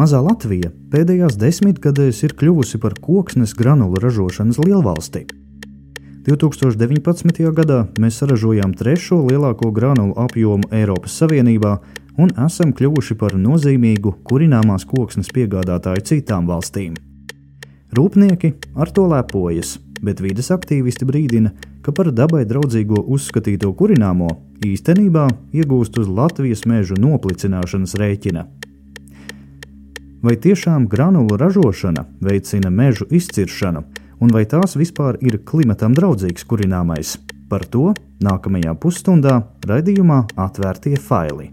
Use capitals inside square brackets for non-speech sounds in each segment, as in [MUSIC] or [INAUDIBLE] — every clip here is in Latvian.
Mazā Latvija pēdējās desmitgadēs ir kļuvusi par koksnes granulu ražošanas lielvalsti. 2019. gadā mēs saražojām trešo lielāko granulu apjomu Eiropas Savienībā un esam kļuvuši par nozīmīgu kurināmās koksnes piegādātāju citām valstīm. Rūpnieki ar to lepojas, bet vides aktīvisti brīdina, ka par dabai draudzīgo uzskatīto kurināmo īstenībā iegūst uz Latvijas mežu noplicināšanas rēķina. Vai tiešām granulu ražošana veicina mežu izciršanu, un vai tās vispār ir klimatam draudzīgs kurināmais? Par to nākamajā pusstundā raidījumā atvērtie faili.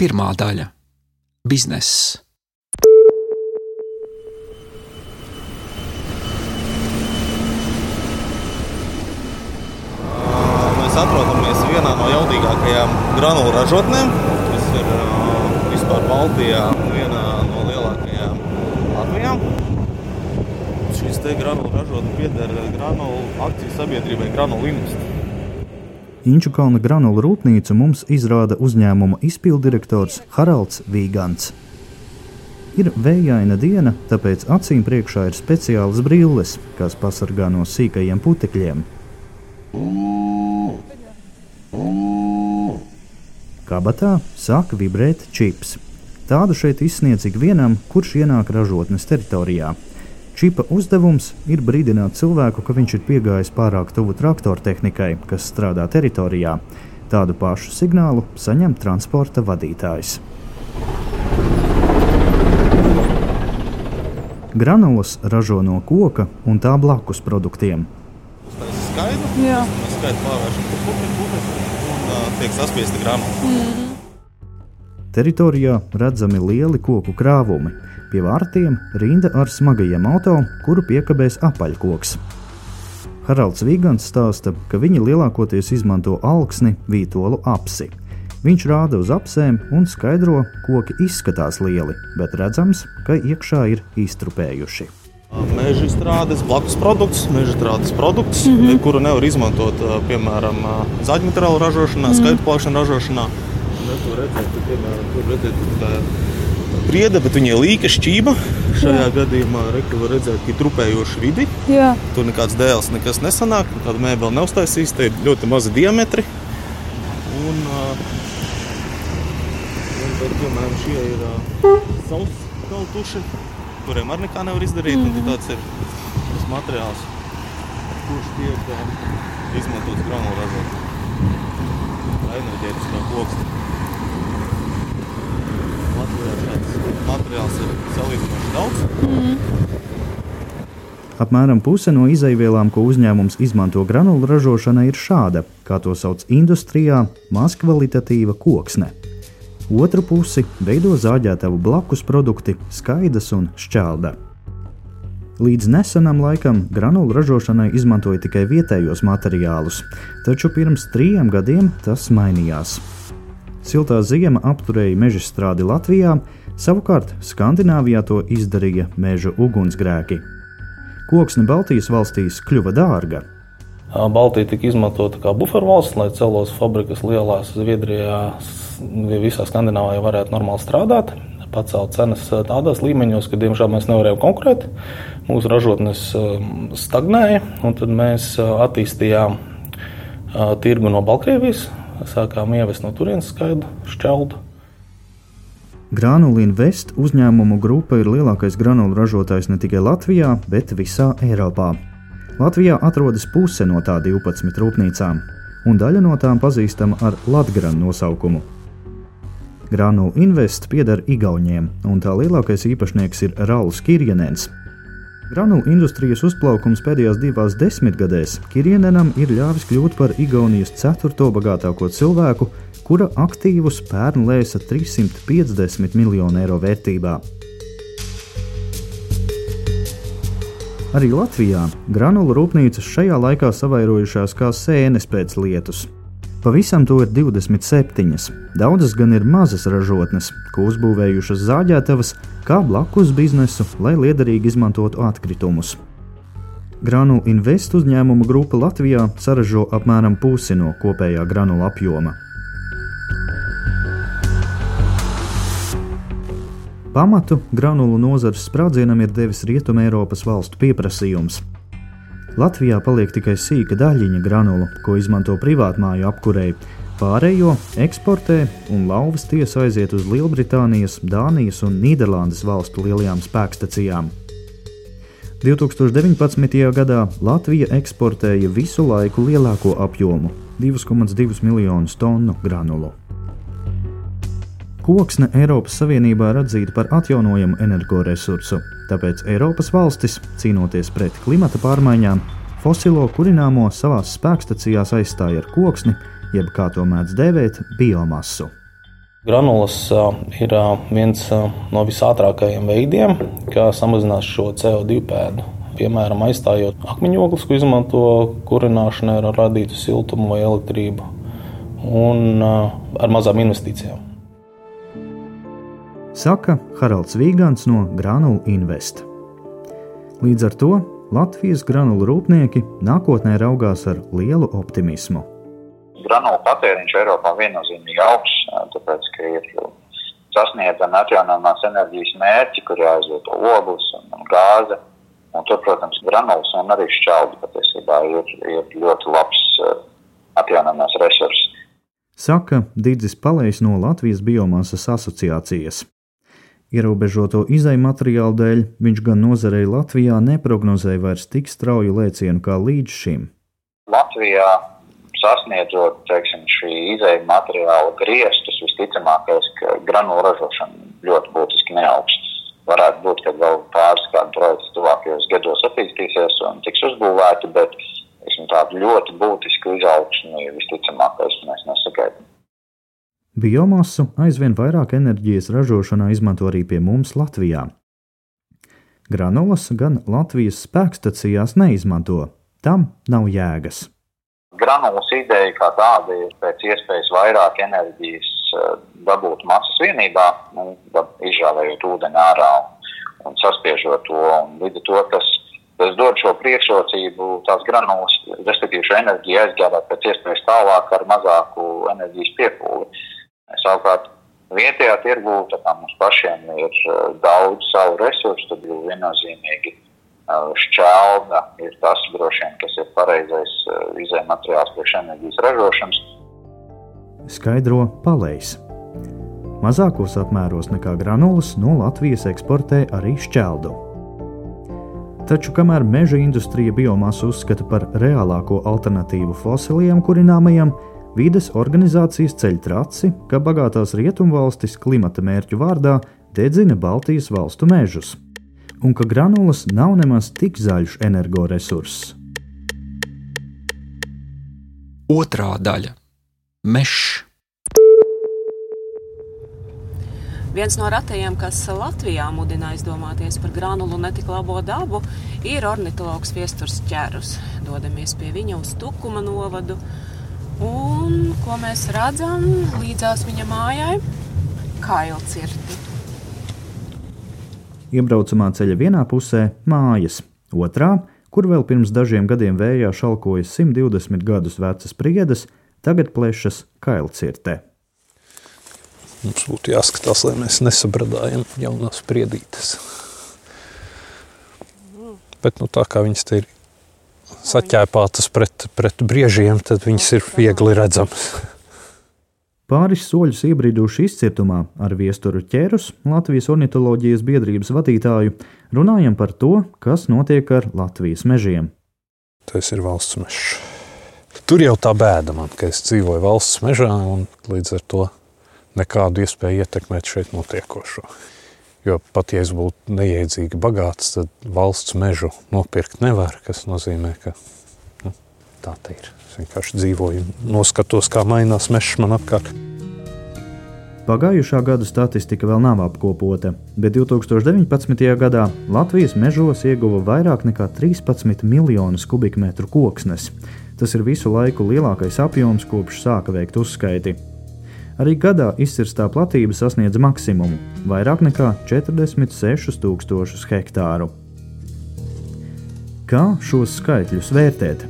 Pirmā daļa - bizness. Mēs atrodamies vienā no jaudīgākajām granulu ražotnēm, kas ir vispār Baltijā, vienā no lielākajām Latvijā. Šīs te granulu ražotne pieder granulu akciju sabiedrībai Granulu Invest. Inčukalna granulu rūpnīcu mums izrāda uzņēmuma izpildirektors Haralds Vīgants. Ir vējaina diena, tāpēc acīm priekšā ir speciāls brilles, kas pasargā no sīkajiem putekļiem. Kabatā sāk vibrēt čips. Tādu šeit izsniedz ikvienam, kurš ienāk ražotnes teritorijā. Čipa uzdevums ir brīdināt cilvēku, ka viņš ir piegājis pārāk tuvu traktora tehnikai, kas strādā teritorijā. Tādu pašu signālu saņem transporta vadītājs. Granulas ražo no koka un tā blakus produktiem. Tas ir skaidrs. Jā. Mēs skaidri pārvēršam tiek saspiesti granuli. Teritorijā redzami lieli koku krāvumi. Pie vārtiem rinda ar smagajiem auto, kuru piekabēs apaļkoks. Haralds Vīgants stāsta, ka viņi lielākoties izmanto augsni vītolu apsi. Viņš rāda uz apsēm un skaidro, ka koki izskatās lieli, bet redzams, ka iekšā ir iztrupējuši. Meža strādes blakus produkts, meža strādes produkts, mm -hmm. kuru nevar izmantot uh, piemēram uh, zaļmateriālu ražošanā, mm -hmm. skaitu plākšanu ražošanā. Mēs to redzam, ka piemēram tur redzēt, ka priede, bet viņa ir līka šķība. Šajā Jā. gadījumā var redzēt, ka ir trupējoši vidi. Jā. Tur nekāds dēls nekas nesanāk, tāda mēbele neuztaisīs, te ir ļoti mazi diametri. Un, uh, un bet, piemēram, šie ir uh, saules kaltuši, kuriem arī nekā nevar izdarīt. Mm -hmm. Tāds ir tas materiāls, kurš tiek izmantots ražošanā. Enerģētiskā ploksta. Latvijā šāds materiāls ir salīdzinoši daudz. Apmēram puse no izaivielām, ko uzņēmums izmanto granulu ražošanai, ir šāda, kā to sauc industrijā, mazkvalitatīva koksne. Otru pusi veido zāģētavu blakus produkti, skaidrs un šķelda. Līdz nesenam laikam granulu ražošanai izmantoja tikai vietējos materiālus, taču pirms trim gadiem tas mainījās. Siltā ziema apturēja meža strādi Latvijā, savukārt Skandināvijā to izdarīja meža ugunsgrēki. Koksne Baltijas valstīs kļuva dārga. Baltija tika izmantota kā bufervalsts, lai celos fabrikas lielās Zviedrijā, visā Skandināvijā varētu normāli strādāt. Pacelt cenas tādos līmeņos, ka diemžēl mēs nevarējām konkurēt. Mūsu ražotnes stagnēja, un tad mēs attīstījām tirgu no Baltkrievijas. Sākām ievest no turienes skaidru šķeldu. Granulu Invest uzņēmumu grupa ir lielākais granulu ražotājs ne tikai Latvijā, bet visā Eiropā. Latvijā atrodas puse no tā 12 rūpnīcām, un daļa no tām pazīstama ar Latvijas nosaukumu. Granulu Invest pieder Igauniem, un tā lielākais īpašnieks ir Rauls Kirjenens. Granulu industrijas uzplaukums pēdējās divās desmitgadēs Kirjenenam ir ļāvis kļūt par Igaunijas ceturto bagātāko cilvēku, kura aktīvus pērn lēsa 350 miljonu eiro vērtībā. Arī Latvijā granulu rūpnīcas šajā laikā savairojušās kā sēnes pēc lietus. Pavisam to ir 27. Daudzas gan ir mazas ražotnes, ko uzbūvējušas zāģētavas, kā blakus biznesu, lai liederīgi izmantotu atkritumus. Granulu Invest uzņēmuma grupa Latvijā saražo apmēram pusi no kopējā granulu apjoma. Pamatu granulu nozares sprādzienam ir devis Rietumē Eiropas valstu pieprasījums. Latvijā paliek tikai sīka daļiņa granulu, ko izmanto privātmāju apkurei. Pārējo eksportē un lauvas tiesa aiziet uz Lielbritānijas, Dānijas un Nīderlandes valstu lielajām spēkstacijām. 2019. gadā Latvija eksportēja visu laiku lielāko apjomu - 2,2 miljonus tonu granulu. Koksne Eiropas Savienībā ir atzīta par atjaunojamu energoresursu, tāpēc Eiropas valstis, cīnoties pret klimata pārmaiņām, fosilo kurināmo savās spēkstacijās aizstāja ar koksni, jeb kā to mēdz dēvēt, biomasu. Granulas ir viens no visātrākajiem veidiem, kā samazināt šo CO2 pēdu. Piemēram, aizstājot akmeņogles, ko izmanto kurināšanai, radītu siltumu vai elektrību, un ar mazām investīcijām saka Haralds Vīgants no Granulu Invest. Līdz ar to Latvijas granulu rūpnieki nākotnē raugās ar lielu optimismu. Granulu patēriņš Eiropā viennozīmīgi augsts, tāpēc, ka ir sasniedzami atjaunāmās enerģijas mērķi, kur jāizvieto ogles un gāze. Un tur, protams, granulas un arī šķeldi patiesībā ir, ir ļoti labs atjaunāmās resurss. Saka Digis Palējs no Latvijas biomasas asociācijas. Ierobežoto izēju materiālu dēļ viņš gan nozarei Latvijā neprognozēja vairs tik strauju lēcienu kā līdz šim. Latvijā sasniedzot teiksim, šī izēju materiāla griestus, visticamākais, ka granulu ražošana ļoti būtiski neaugs. Varētu būt, ka vēl pāris kādu projektu tuvākajos gados attīstīsies un tiks uzbūvēti, bet teiksim, tādu ļoti būtisku izaugsmu visticamākais mēs nesagaidām. Biomasu aizvien vairāk enerģijas ražošanā izmanto arī pie mums Latvijā. Granulas gan Latvijas spēkstacijās neizmanto, tam nav jēgas. Granulas ideja kā tāda ir pēc iespējas vairāk enerģijas eh, dabūt masas vienībā, nu, izžāvējot ūdeni ārā un saspiežot to. Līdz ar to tas, tas dod šo priekšrocību, tās granulas, respektīvi šo enerģiju aizgādāt pēc iespējas tālāk ar mazāku enerģijas piepūli. Savukārt, vietējā tirgū mums pašiem ir eh, daudz savu resursu, tad jau viennozīmīgi eh, šķelda ir tas, vien, kas ir pareizais eh, izējuma materiāls priekš enerģijas ražošanas. Skaidro palējs. Mazākos apmēros nekā granulas no Latvijas eksportē arī šķeldu. Taču, kamēr meža industrija biomasu uzskata par reālāko alternatīvu fosiliem kurināmajam, Vides organizācijas ceļ traci, ka bagātās rietumvalstis klimata mērķu vārdā dedzina Baltijas valstu mežus, un ka granulas nav nemaz tik zaļš energoresurss. Otrā daļa - mežs. Viens no ratajiem, kas Latvijā mudina aizdomāties par granulu netik labo dabu, ir ornitologs Viesturs Čērus. Dodamies pie viņa uz Tukuma novadu, Un ko mēs redzam līdzās viņa mājai? Kailcirti. Iebraucamā ceļa vienā pusē - mājas, otrā, kur vēl pirms dažiem gadiem vējā šalkoja 120 gadus vecas priedes, tagad plešas kailcirtē. Mums būtu jāskatās, lai mēs nesabradājam jaunās priedītes. Bet nu, tā kā viņas te ir saķēpātas pret, pret briežiem, tad viņas ir viegli redzamas. Pāris soļus iebrīduši izcietumā ar viesturu ķērus, Latvijas ornitoloģijas biedrības vadītāju, runājam par to, kas notiek ar Latvijas mežiem. Tas ir valsts mežs. Tur jau tā bēda man, ka es dzīvoju valsts mežā un līdz ar to nekādu iespēju ietekmēt šeit notiekošo. Jo pat ja es būtu neiedzīgi bagāts, tad valsts mežu nopirkt nevar. Tas nozīmē, ka nu, tā ir. Es vienkārši dzīvoju, noskatos, kā mainās mežs man apkārt. Pagājušā gada statistika vēl nav apkopota, bet 2019. gadā Latvijas mežos ieguva vairāk nekā 13 miljonus kubikmetru koksnes. Tas ir visu laiku lielākais apjoms, kopš sāka veikt uzskaiti. Arī gadā izcirstā platība sasniedz maksimumu - vairāk nekā 46,000 hektāru. Kā šos skaitļus vērtēt?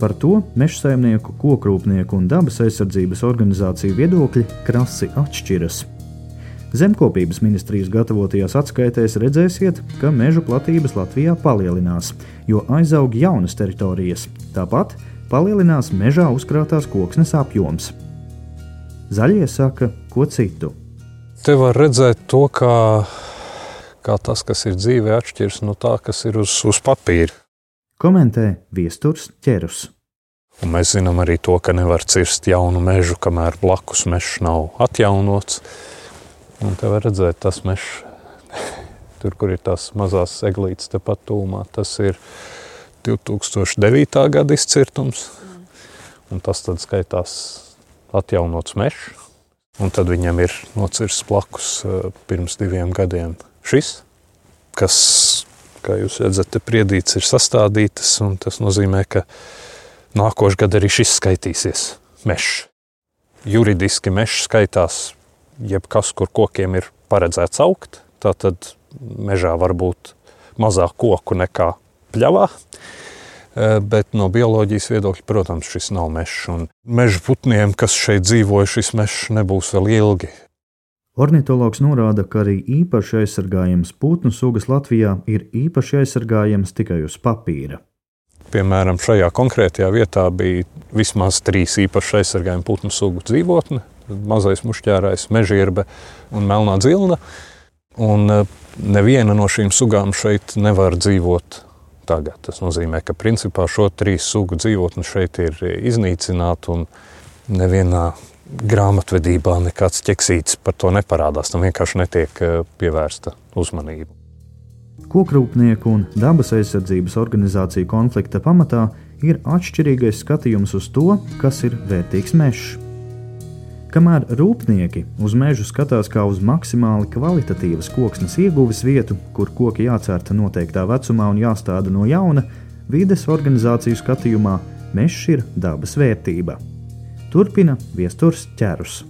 Par to meža saimnieku, kokrūpnieku un dabas aizsardzības organizāciju viedokļi krasi atšķiras. Zemkopības ministrijas gatavotajās atskaitēs redzēsiet, ka meža platības Latvijā palielinās, jo aizaug jaunas teritorijas. Tāpat palielinās mežā uzkrātās koksnes apjoms. Zaļie saka, ko citu. Te var redzēt to, kā, kā tas, kas ir dzīvē, atšķiras no tā, kas ir uz, uz papīra. Komentē viesturs ķerus. Un mēs zinām arī to, ka nevar cirst jaunu mežu, kamēr blakus mežs nav atjaunots. Un te var redzēt, tas mežs, [LAUGHS] tur, kur ir tās mazās eglītes tepat tūmā, tas ir 2009. gada izcirtums. Un tas tad skaitās atjaunots mežs. Un tad viņam ir nocirsts blakus eh, pirms diviem gadiem šis, kas, kā jūs redzat, te priedīts ir sastādītas, un tas nozīmē, ka nākošais gads arī šis skaitīsies mežs. Juridiski mežs skaitās jebkas, kur kokiem ir paredzēts augt. Tātad mežā var būt mazāk koku nekā pļavā. E, bet no bioloģijas viedokļa, protams, šis nav mežs. Un meža putniem, kas šeit dzīvoja, šis mežs nebūs vēl ilgi. Ornitologs norāda, ka arī īpaši aizsargājams putnu sugas Latvijā ir īpaši aizsargājams tikai uz papīra. Piemēram, šajā konkrētajā vietā bija vismaz trīs īpaši aizsargājami putnu sugu dzīvotni mazais mušķērais, mežģīrbe un melnā dzilna. Un e, neviena no šīm sugām šeit nevar dzīvot tagad. Tas nozīmē, ka principā šo trīs sugu dzīvotni šeit ir iznīcināta un nevienā grāmatvedībā nekāds ķeksīts par to neparādās. Tam vienkārši netiek e, pievērsta uzmanība. Kokrūpnieku un dabas aizsardzības organizāciju konflikta pamatā ir atšķirīgais skatījums uz to, kas ir vērtīgs mežs. Kamēr rūpnieki uz mežu skatās kā uz maksimāli kvalitatīvas koksnes ieguves vietu, kur koki jācērta noteiktā vecumā un jāstāda no jauna, vides organizāciju skatījumā mežs ir dabas vērtība. Turpina viesturs ķērus.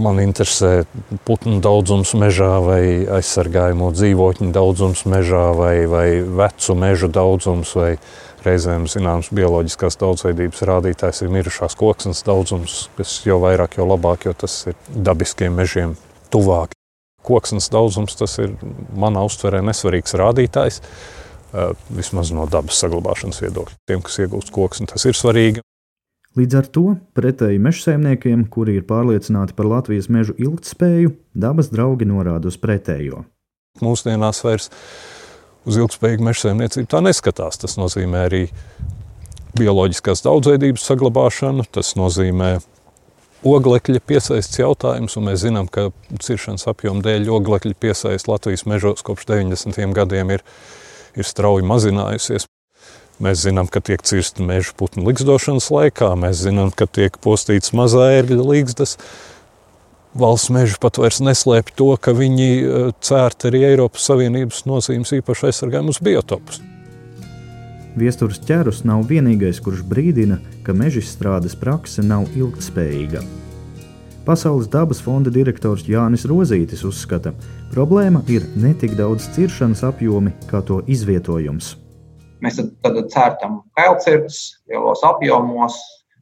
Man interesē putnu daudzums mežā, vai aizsargājamo dzīvotņu daudzums mežā, vai, vai vecu mežu daudzums, vai Reizēm zināms bioloģiskās daudzveidības rādītājs ir mirušās koksnes daudzums, kas jau vairāk, jo labāk, jo tas ir dabiskiem mežiem tuvāk. Koksnes daudzums tas ir manā uztverē nesvarīgs rādītājs, vismaz no dabas saglabāšanas viedokļa. Tiem, kas iegūst koksni, tas ir svarīgi. Līdz ar to, pretēji mežsaimniekiem, kuri ir pārliecināti par Latvijas mežu ilgtspēju, dabas draugi norāda uz pretējo. Mūsdienās vairs uz ilgspējīgu meža saimniecību tā neskatās. Tas nozīmē arī bioloģiskās daudzveidības saglabāšanu, tas nozīmē oglekļa piesaistes jautājums, un mēs zinām, ka ciršanas apjoma dēļ oglekļa piesaiste Latvijas mežos kopš 90. gadiem ir, ir strauji mazinājusies. Mēs zinām, ka tiek cirsta meža putnu likstošanas laikā, mēs zinām, ka tiek postīts mazā ērgļa līgstas valsts meži pat vairs neslēpj to, ka viņi eh, cērt arī Eiropas Savienības nozīmes īpaši aizsargājumus biotopus. Viestures ķērus nav vienīgais, kurš brīdina, ka meža izstrādes prakse nav ilgspējīga. Pasaules dabas fonda direktors Jānis Rozītis uzskata, ka problēma ir ne tik daudz ciršanas apjomi, kā to izvietojums. Mēs tad, tad cērtam kailcirds lielos apjomos,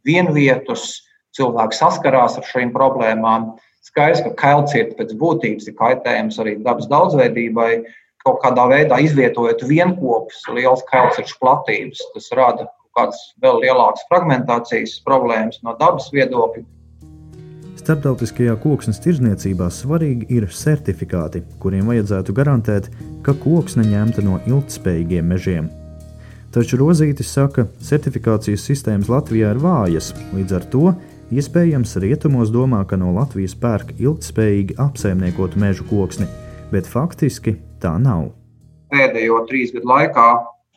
vienvietus, cilvēki saskarās ar šīm problēmām. Skaidrs, ka kailcieti pēc būtības ir kaitējums arī dabas daudzveidībai. Kaut kādā veidā izvietojot vienopus, liels kailciešu platības, tas rada kādas vēl lielākas fragmentācijas problēmas no dabas viedokļa. Startautiskajā koksnes tirzniecībā svarīgi ir certifikāti, kuriem vajadzētu garantēt, ka koksne ņemta no ilgspējīgiem mežiem. Taču Rozītis saka, ka certifikācijas sistēmas Latvijā ir vājas, līdz ar to Iespējams, rietumos domā, ka no Latvijas pērk ilgspējīgi apsaimniekotu mežu koksni, bet faktiski tā nav. Pēdējo trīs gadu laikā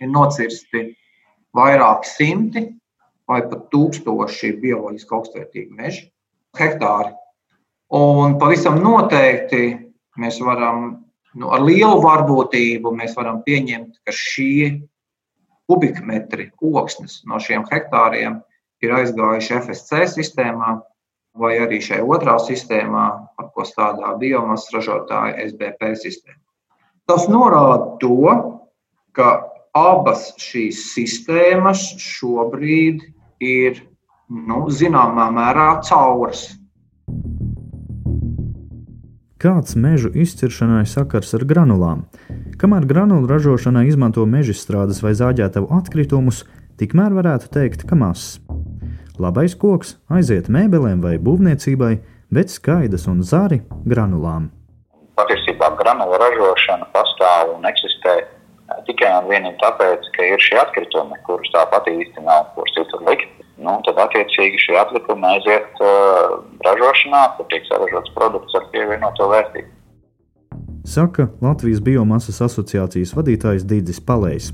ir nocirsti vairāki simti vai pat tūkstoši bioloģiski augstvērtīgi meži, hektāri. Un pavisam noteikti mēs varam nu, ar lielu varbūtību pieņemt, ka šie kubikmetri koksnes no šiem hektāriem ir aizgājuši FSC sistēmā vai arī šajā otrā sistēmā, par ko strādā biomasas ražotāja SBP sistēma. Tas norāda to, ka abas šīs sistēmas šobrīd ir nu, zināmā mērā cauras. Kāds mežu izciršanai sakars ar granulām? Kamēr granulu ražošanai izmanto mežstrādes vai zāģētavu atkritumus, tikmēr varētu teikt, ka mazs. Labais koks aiziet mēbelēm vai būvniecībai, bet skaidrs un zari granulām. Patiesībā granulu ražošana pastāv un eksistē tikai un vienīgi tāpēc, ka ir šie atkritumi, kurus tāpat īsti nav kur citur likt nu, tad attiecīgi šie atlikumi aiziet uh, ražošanā, kur tiek saražots produkts ar pievienoto vērtību. Saka Latvijas biomasas asociācijas vadītājs Digis Palējs.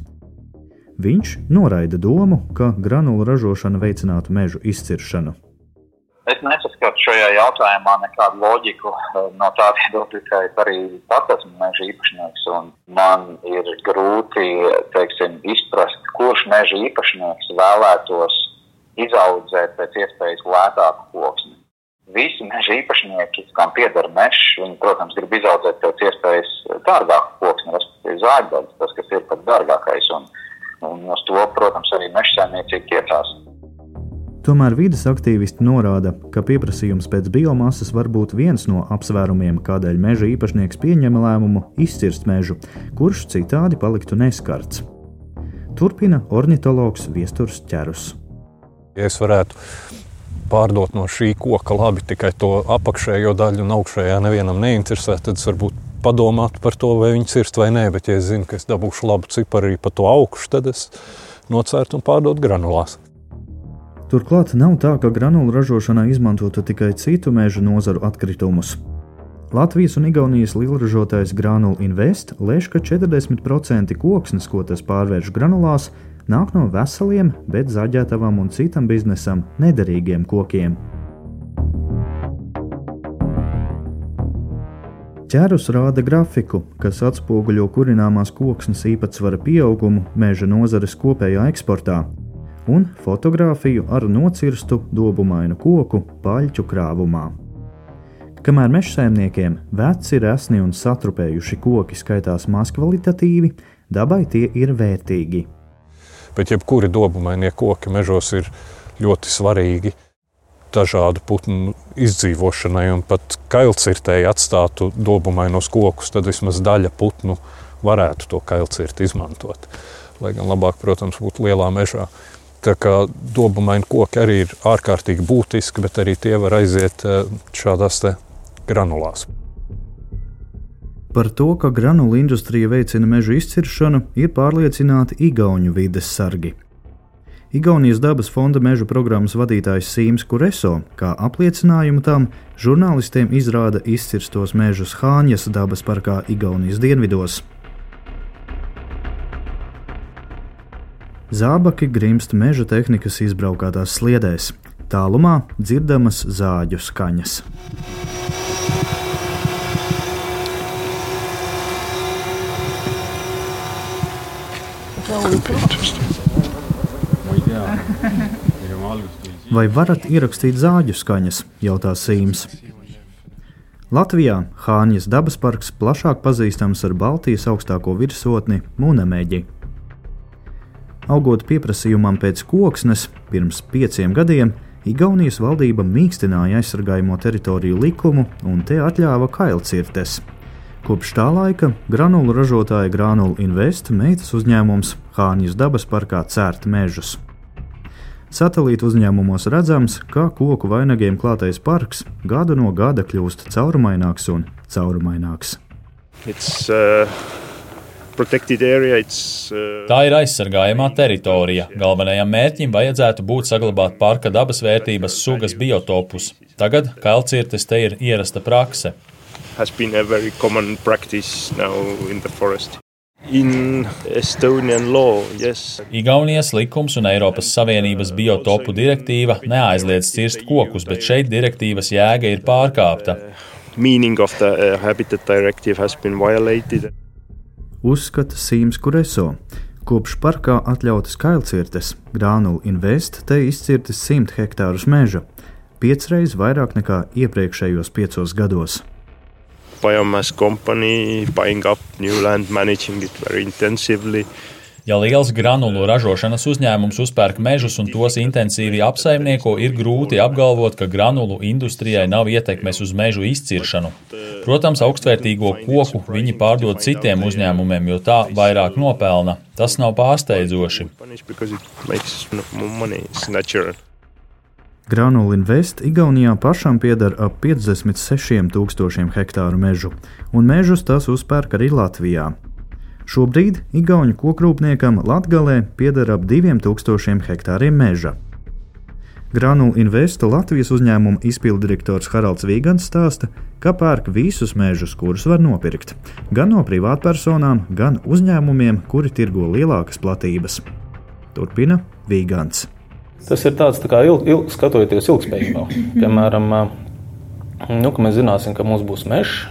Viņš noraida domu, ka granulu ražošana veicinātu mežu izciršanu. Es nesaskatu šajā jautājumā nekādu loģiku uh, no tā viedokļa, ka es arī pats esmu meža īpašnieks. Man ir grūti teiksim, izprast, kurš meža īpašnieks vēlētos izaudzēt pēc iespējas lētāku koksni. Visi meža īpašnieki, kam pieder mežs, viņi, protams, grib izaudzēt pēc iespējas dārgāku koksni, respektīvi zāģbaļus, tas, kas ir pats dārgākais. Un, un uz to, protams, arī meža saimniecība tiecās. Tomēr vidas aktīvisti norāda, ka pieprasījums pēc biomasas var būt viens no apsvērumiem, kādēļ meža īpašnieks pieņem lēmumu izcirst mežu, kurš citādi paliktu neskarts. Turpina ornitologs Viesturs Čerus. Ja es varētu pārdot no šī koka labi tikai to apakšējo daļu, un augšējā nevienam neinteresē, tad es varbūt padomātu par to, vai viņi cirst vai nē. Bet, ja es zinu, ka es dabūšu labu ciparu arī pa to augšu, tad es nocērtu un pārdotu granulās. Turklāt nav tā, ka granulu ražošanā izmantotu tikai citu meža nozaru atkritumus. Latvijas un Igaunijas lielražotājs Granule Invest lēš, ka 40% koksnes, ko tas pārvērš granulās, nāk no veseliem, bet zaļģētavam un citam biznesam nederīgiem kokiem. Ķērus rāda grafiku, kas atspoguļo kurināmās koksnes īpatsvara pieaugumu meža nozares kopējā eksportā, un fotografiju ar nocirstu dobumainu koku paļķu krāvumā. Kamēr mežsaimniekiem veci, resni un satrupējuši koki skaitās mazkvalitatīvi, dabai tie ir vērtīgi bet jebkuri dobumainie koki mežos ir ļoti svarīgi dažādu putnu izdzīvošanai, un pat kailcirtēji atstātu dobumainos kokus, tad vismaz daļa putnu varētu to kailcirti izmantot. Lai gan labāk, protams, būtu lielā mežā. Tā kā dobumaini koki arī ir ārkārtīgi būtiski, bet arī tie var aiziet eh, šādās granulās. Par to, ka granulu industrija veicina mežu izciršanu, ir pārliecināti Igaunijas vides sargi. Igaunijas dabas fonda meža programmas vadītājs Sīms Kureso, kā apliecinājumu tam, žurnālistiem izrāda izcirstos mežus Hāņas dabas parkā Igaunijas dienvidos. Zābaki grimst meža tehnikas izbraukātās sliedēs, tālumā dzirdamas zāģu skaņas. Vai varat ierakstīt zāģu skaņas? jautā Sīms. Latvijā Hāņas dabas parks plašāk pazīstams ar Baltijas augstāko virsotni Munameģi. Augot pieprasījumam pēc koksnes, pirms pieciem gadiem Igaunijas valdība mīkstināja aizsargājamo teritoriju likumu un te atļāva kailcirtes. Kopš tā laika granulu ražotāja Granulu Invest meitas uzņēmums Hāņas dabas parkā cērt mežus. Satelīta uzņēmumos redzams, kā koku vainagiem klātais parks gadu no gada kļūst caurumaināks un caurumaināks. It's, uh... uh Tā ir aizsargājamā teritorija. Galvenajam mērķim vajadzētu būt saglabāt parka dabas vērtības sugas biotopus. Tagad kailcirtes te ir ierasta prakse law, yes. Igaunijas likums un Eiropas Savienības biotopu direktīva neaizliedz cirst kokus, bet šeit direktīvas jēga ir pārkāpta. Meaning of the uh, habitat directive has been violated. Uzskata Sīms Kureso. Kopš parkā atļautas kailcirtes, Grānula Invest te izcirtis 100 hektārus meža, piecreiz vairāk nekā iepriekšējos piecos gados biomass company buying up new land, managing it very intensively. Ja liels granulu ražošanas uzņēmums uzpērk mežus un tos intensīvi apsaimnieko, ir grūti apgalvot, ka granulu industrijai nav ietekmes uz mežu izciršanu. Protams, augstvērtīgo koku viņi pārdod citiem uzņēmumiem, jo tā vairāk nopelna. Tas nav pārsteidzoši. Granula Invest Igaunijā pašam pieder ap 56 tūkstošiem hektāru mežu, un mežus tas uzpērk arī Latvijā. Šobrīd Igaunijas kokrūpniekam Latvijā pieder ap 2000 hektāriem meža. Granula Investa Latvijas uzņēmuma izpilddirektors Haralds Vīgants stāsta, ka pērk visus mežus, kurus var nopirkt, gan no privātpersonām, gan uzņēmumiem, kuri tirgo lielākas platības. Turpina Vīgants. Tas ir tāds tā kā ilg, ilg, skatoties ilgspējībā. Piemēram, nu, mēs zināsim, ka mums būs mežs.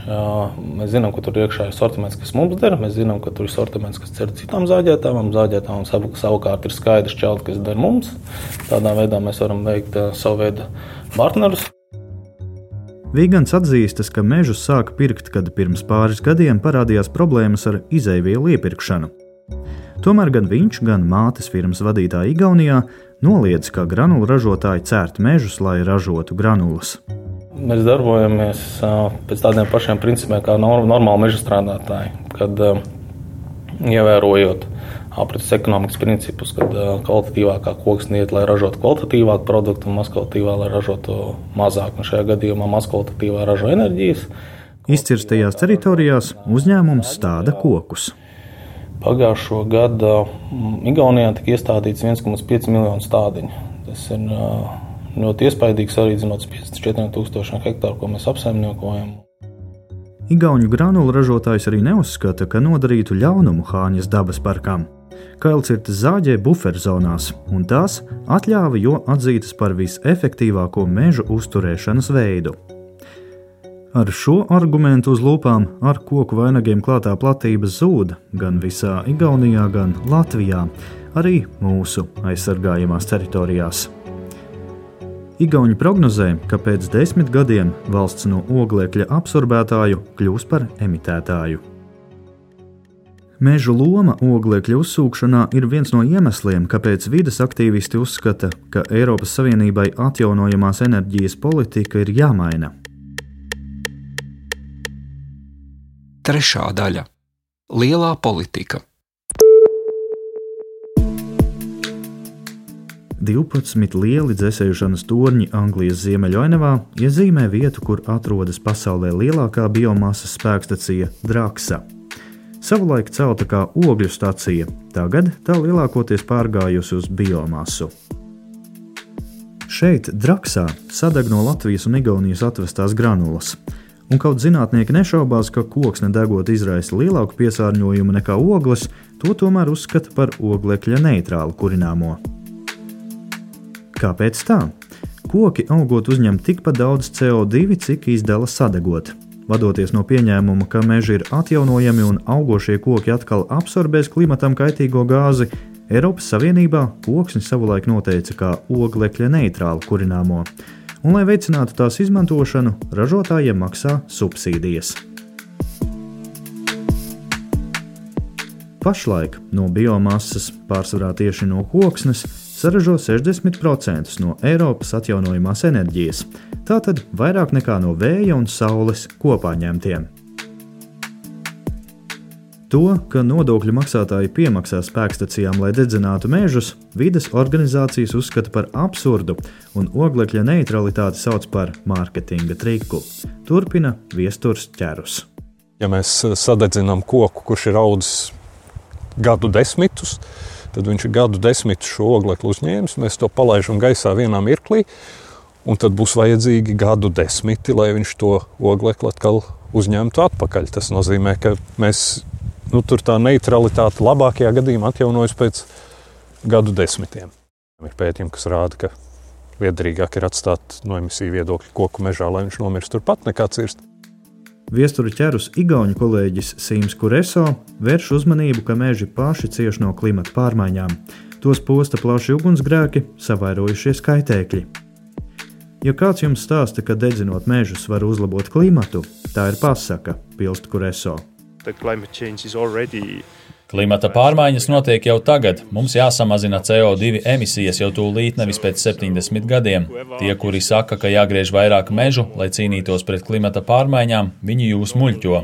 Mēs zinām, ka tur iekšā ir sortiments, kas mums der. Mēs zinām, ka tur ir sortiments, kas cer citām zāģētām. Zāģētām savu, savukārt ir skaidrs čelt, kas der mums. Tādā veidā mēs varam veikt savu veidu partnerus. Vīgants atzīstas, ka mežus sāka pirkt, kad pirms pāris gadiem parādījās problēmas ar izēvielu iepirkšanu. Tomēr gan viņš, gan mātes firmas vadītāja Igaunijā noliedz, ka granulu ražotāji cērt mežus, lai ražotu granulas. Mēs darbojamies pēc tādiem pašiem principiem kā normāli meža strādātāji, kad ievērojot aprits ekonomikas principus, kad kvalitatīvākā koksne iet, lai ražotu kvalitatīvāku produktu, un mazkvalitatīvā, lai ražotu mazāk. Un šajā gadījumā mazkvalitatīvā ražo enerģijas. Izcirstajās teritorijās uzņēmums stāda kokus. Pagājušo gadu Igaunijā tika iestādīts 1,5 miljonu stādiņu. Tas ir ļoti iespaidīgi salīdzinot ar 54,000 hektāru, ko mēs apsaimniekojam. Igaunijas granulu ražotājs arī neuzskata, ka nodarītu ļaunumu Hāņas dabas parkām. Kailcirtas zāģē buferzonās, un tās atļāva jo atzītas par visefektīvāko mežu uzturēšanas veidu. Ar šo argumentu uz lūpām ar koku vainagiem klātā platība zūd gan visā Igaunijā, gan Latvijā, arī mūsu aizsargājamās teritorijās. Igauni prognozē, ka pēc desmit gadiem valsts no oglekļa absorbētāju kļūs par emitētāju. Mežu loma oglekļa uzsūkšanā ir viens no iemesliem, kāpēc vidas aktīvisti uzskata, ka Eiropas Savienībai atjaunojamās enerģijas politika ir jāmaina. Trešā daļa - Lielā politika. 12 lieli dzēsēšanas torņi Anglijas ziemeļainavā iezīmē vietu, kur atrodas pasaulē lielākā biomasas spēkstacija Draksa. Savulaik celta kā ogļu stacija, tagad tā lielākoties pārgājusi uz biomasu. Šeit, Draksā, sadeg no Latvijas un Igaunijas atvestās granulas un kaut zinātnieki nešaubās, ka koksne degot izraisa lielāku piesārņojumu nekā ogles, to tomēr uzskata par oglekļa neitrālu kurināmo. Kāpēc tā? Koki augot uzņem tikpat daudz CO2, cik izdala sadegot. Vadoties no pieņēmuma, ka meži ir atjaunojami un augošie koki atkal absorbēs klimatam kaitīgo gāzi, Eiropas Savienībā koksni savulaik noteica kā oglekļa neitrālu kurināmo, un, lai veicinātu tās izmantošanu, ražotājiem maksā subsīdijas. Pašlaik no biomasas, pārsvarā tieši no koksnes, saražo 60% no Eiropas atjaunojamās enerģijas, tātad vairāk nekā no vēja un saules kopā ņemtiem. To, ka nodokļu maksātāji piemaksā spēkstacijām, lai dedzinātu mežus, vides organizācijas uzskata par absurdu un oglekļa neutralitāti sauc par mārketinga triku. Turpina viesturs ķerus. Ja mēs sadedzinām koku, kurš ir audzis gadu desmitus, tad viņš ir gadu desmitus šo oglekli uzņēmis. Mēs to palaidām gaisā vienā mirklī, un tad būs vajadzīgi gadu desmiti, lai viņš to oglekli atkal uzņemtu atpakaļ. Tas nozīmē, ka mēs nu, tur tā neutralitāte labākajā gadījumā atjaunojas pēc gadu desmitiem. Ir pētījumi, kas rāda, ka viederīgāk ir atstāt no emisiju viedokļa koku mežā, lai viņš nomirst turpat nekā cirst. Viesturu ķerus Igaunijas kolēģis Sīms Kureso vērš uzmanību, ka meži paši cieš no klimata pārmaiņām. Tos posta plaši ugunsgrēki, savairojušies kaitēkļi. Ja kāds jums stāsta, ka dedzinot mežus var uzlabot klimatu, tā ir pasaka, pilst Kureso the climate change is already Klimata pārmaiņas notiek jau tagad. Mums jāsamazina CO2 emisijas jau tūlīt, nevis pēc 70 gadiem. Tie, kuri saka, ka jāgriež vairāk mežu, lai cīnītos pret klimata pārmaiņām, viņi jūs muļķo.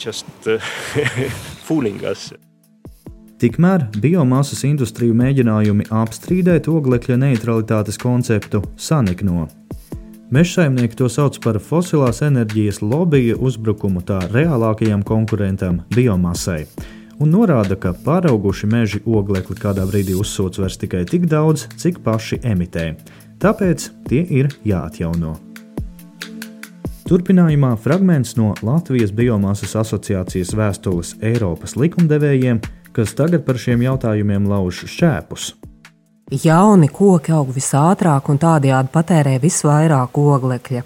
Just uh, [LAUGHS] fooling us. Tikmēr biomasas industriju mēģinājumi apstrīdēt oglekļa neutralitātes konceptu sanikno. Mežsaimnieki to sauc par fosilās enerģijas lobija uzbrukumu tā reālākajam konkurentam - biomasai un norāda, ka pārauguši meži oglekli kādā brīdī uzsūc vairs tikai tik daudz, cik paši emitē. Tāpēc tie ir jāatjauno. Turpinājumā fragments no Latvijas Biomasas asociācijas vēstules Eiropas likumdevējiem, kas tagad par šiem jautājumiem lauž šķēpus. Jauni koki aug visātrāk un tādējādi patērē visvairāk oglekļa.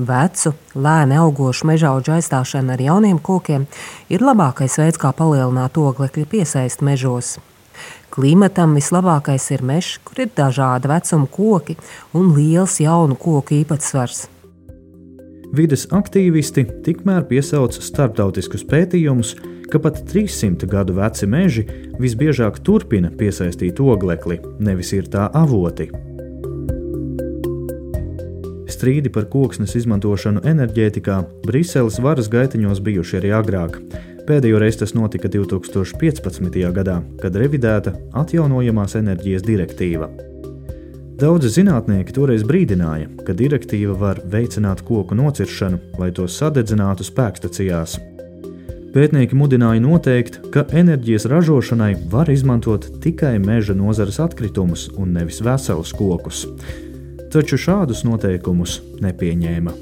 Vecu, lēni augošu mežaudžu aizstāšana ar jauniem kokiem ir labākais veids, kā palielināt oglekļa piesaisti mežos. Klimatam vislabākais ir mežs, kur ir dažāda vecuma koki un liels jaunu koku īpatsvars. Vides aktīvisti tikmēr piesauc starptautiskus pētījumus, ka pat 300 gadu veci meži visbiežāk turpina piesaistīt oglekli, nevis ir tā avoti. Strīdi par koksnes izmantošanu enerģētikā Briseles varas gaitiņos bijuši arī agrāk. Pēdējo reizi tas notika 2015. gadā, kad revidēta atjaunojamās enerģijas direktīva. Daudzi zinātnieki toreiz brīdināja, ka direktīva var veicināt koku nociršanu, lai tos sadedzinātu spēkstacijās. Pētnieki mudināja noteikt, ka enerģijas ražošanai var izmantot tikai meža nozares atkritumus un nevis veselus kokus taču šādus noteikumus nepieņēma.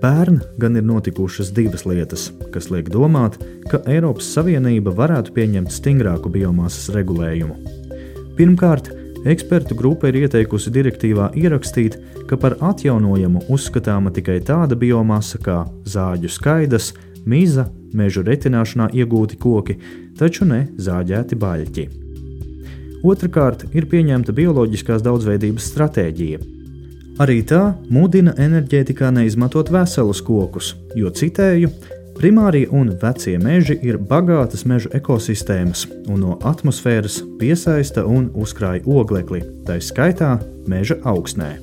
Pērn gan ir notikušas divas lietas, kas liek domāt, ka Eiropas Savienība varētu pieņemt stingrāku biomasas regulējumu. Pirmkārt, ekspertu grupa ir ieteikusi direktīvā ierakstīt, ka par atjaunojamu uzskatāma tikai tāda biomasa kā zāģu skaidas, miza, meža retināšanā iegūti koki, taču ne zāģēti baļķi. Otrakārt, ir pieņemta bioloģiskās daudzveidības stratēģija. Arī tā mudina enerģētikā neizmantot veselus kokus, jo citēju, primārie un vecie meži ir bagātas meža ekosistēmas un no atmosfēras piesaista un uzkrāj oglekli, tā skaitā meža augsnē.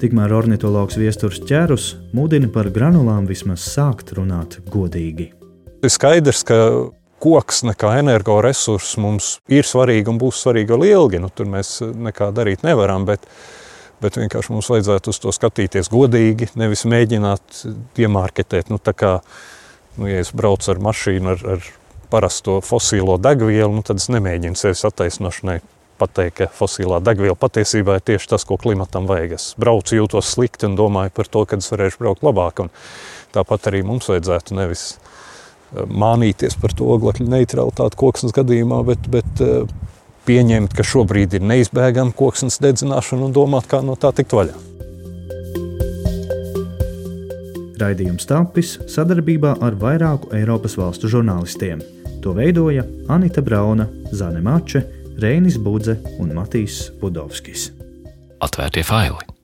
Tikmēr ornitologs Viesturs ķērus mudina par granulām vismaz sākt runāt godīgi. Ir skaidrs, ka koks kā energoresurss mums ir svarīgi un būs svarīgi vēl ilgi. Nu, tur mēs nekā darīt nevaram. Bet, bet vienkārši mums vajadzētu uz to skatīties godīgi, nevis mēģināt piemārketēt. Nu, kā, nu, ja es braucu ar mašīnu ar, ar parasto fosīlo degvielu, nu, tad es nemēģinu sevis attaisnošanai pateikt, ka fosilā degviela patiesībā ir tieši tas, ko klimatam vajag. Es braucu, jūtos slikti un domāju par to, kad es varēšu braukt labāk. Un tāpat arī mums vajadzētu nevis mānīties par to oglekļa neutralitāti koksnes gadījumā, bet, bet eh, pieņemt, ka šobrīd ir neizbēgama koksnes dedzināšana un domāt, kā no tā tikt vaļā. Raidījums tapis sadarbībā ar vairāku Eiropas valstu žurnālistiem. To veidoja Anita Brauna, Zane Mače, Reinis Budze un Matīs Budovskis. Atvērtie faili!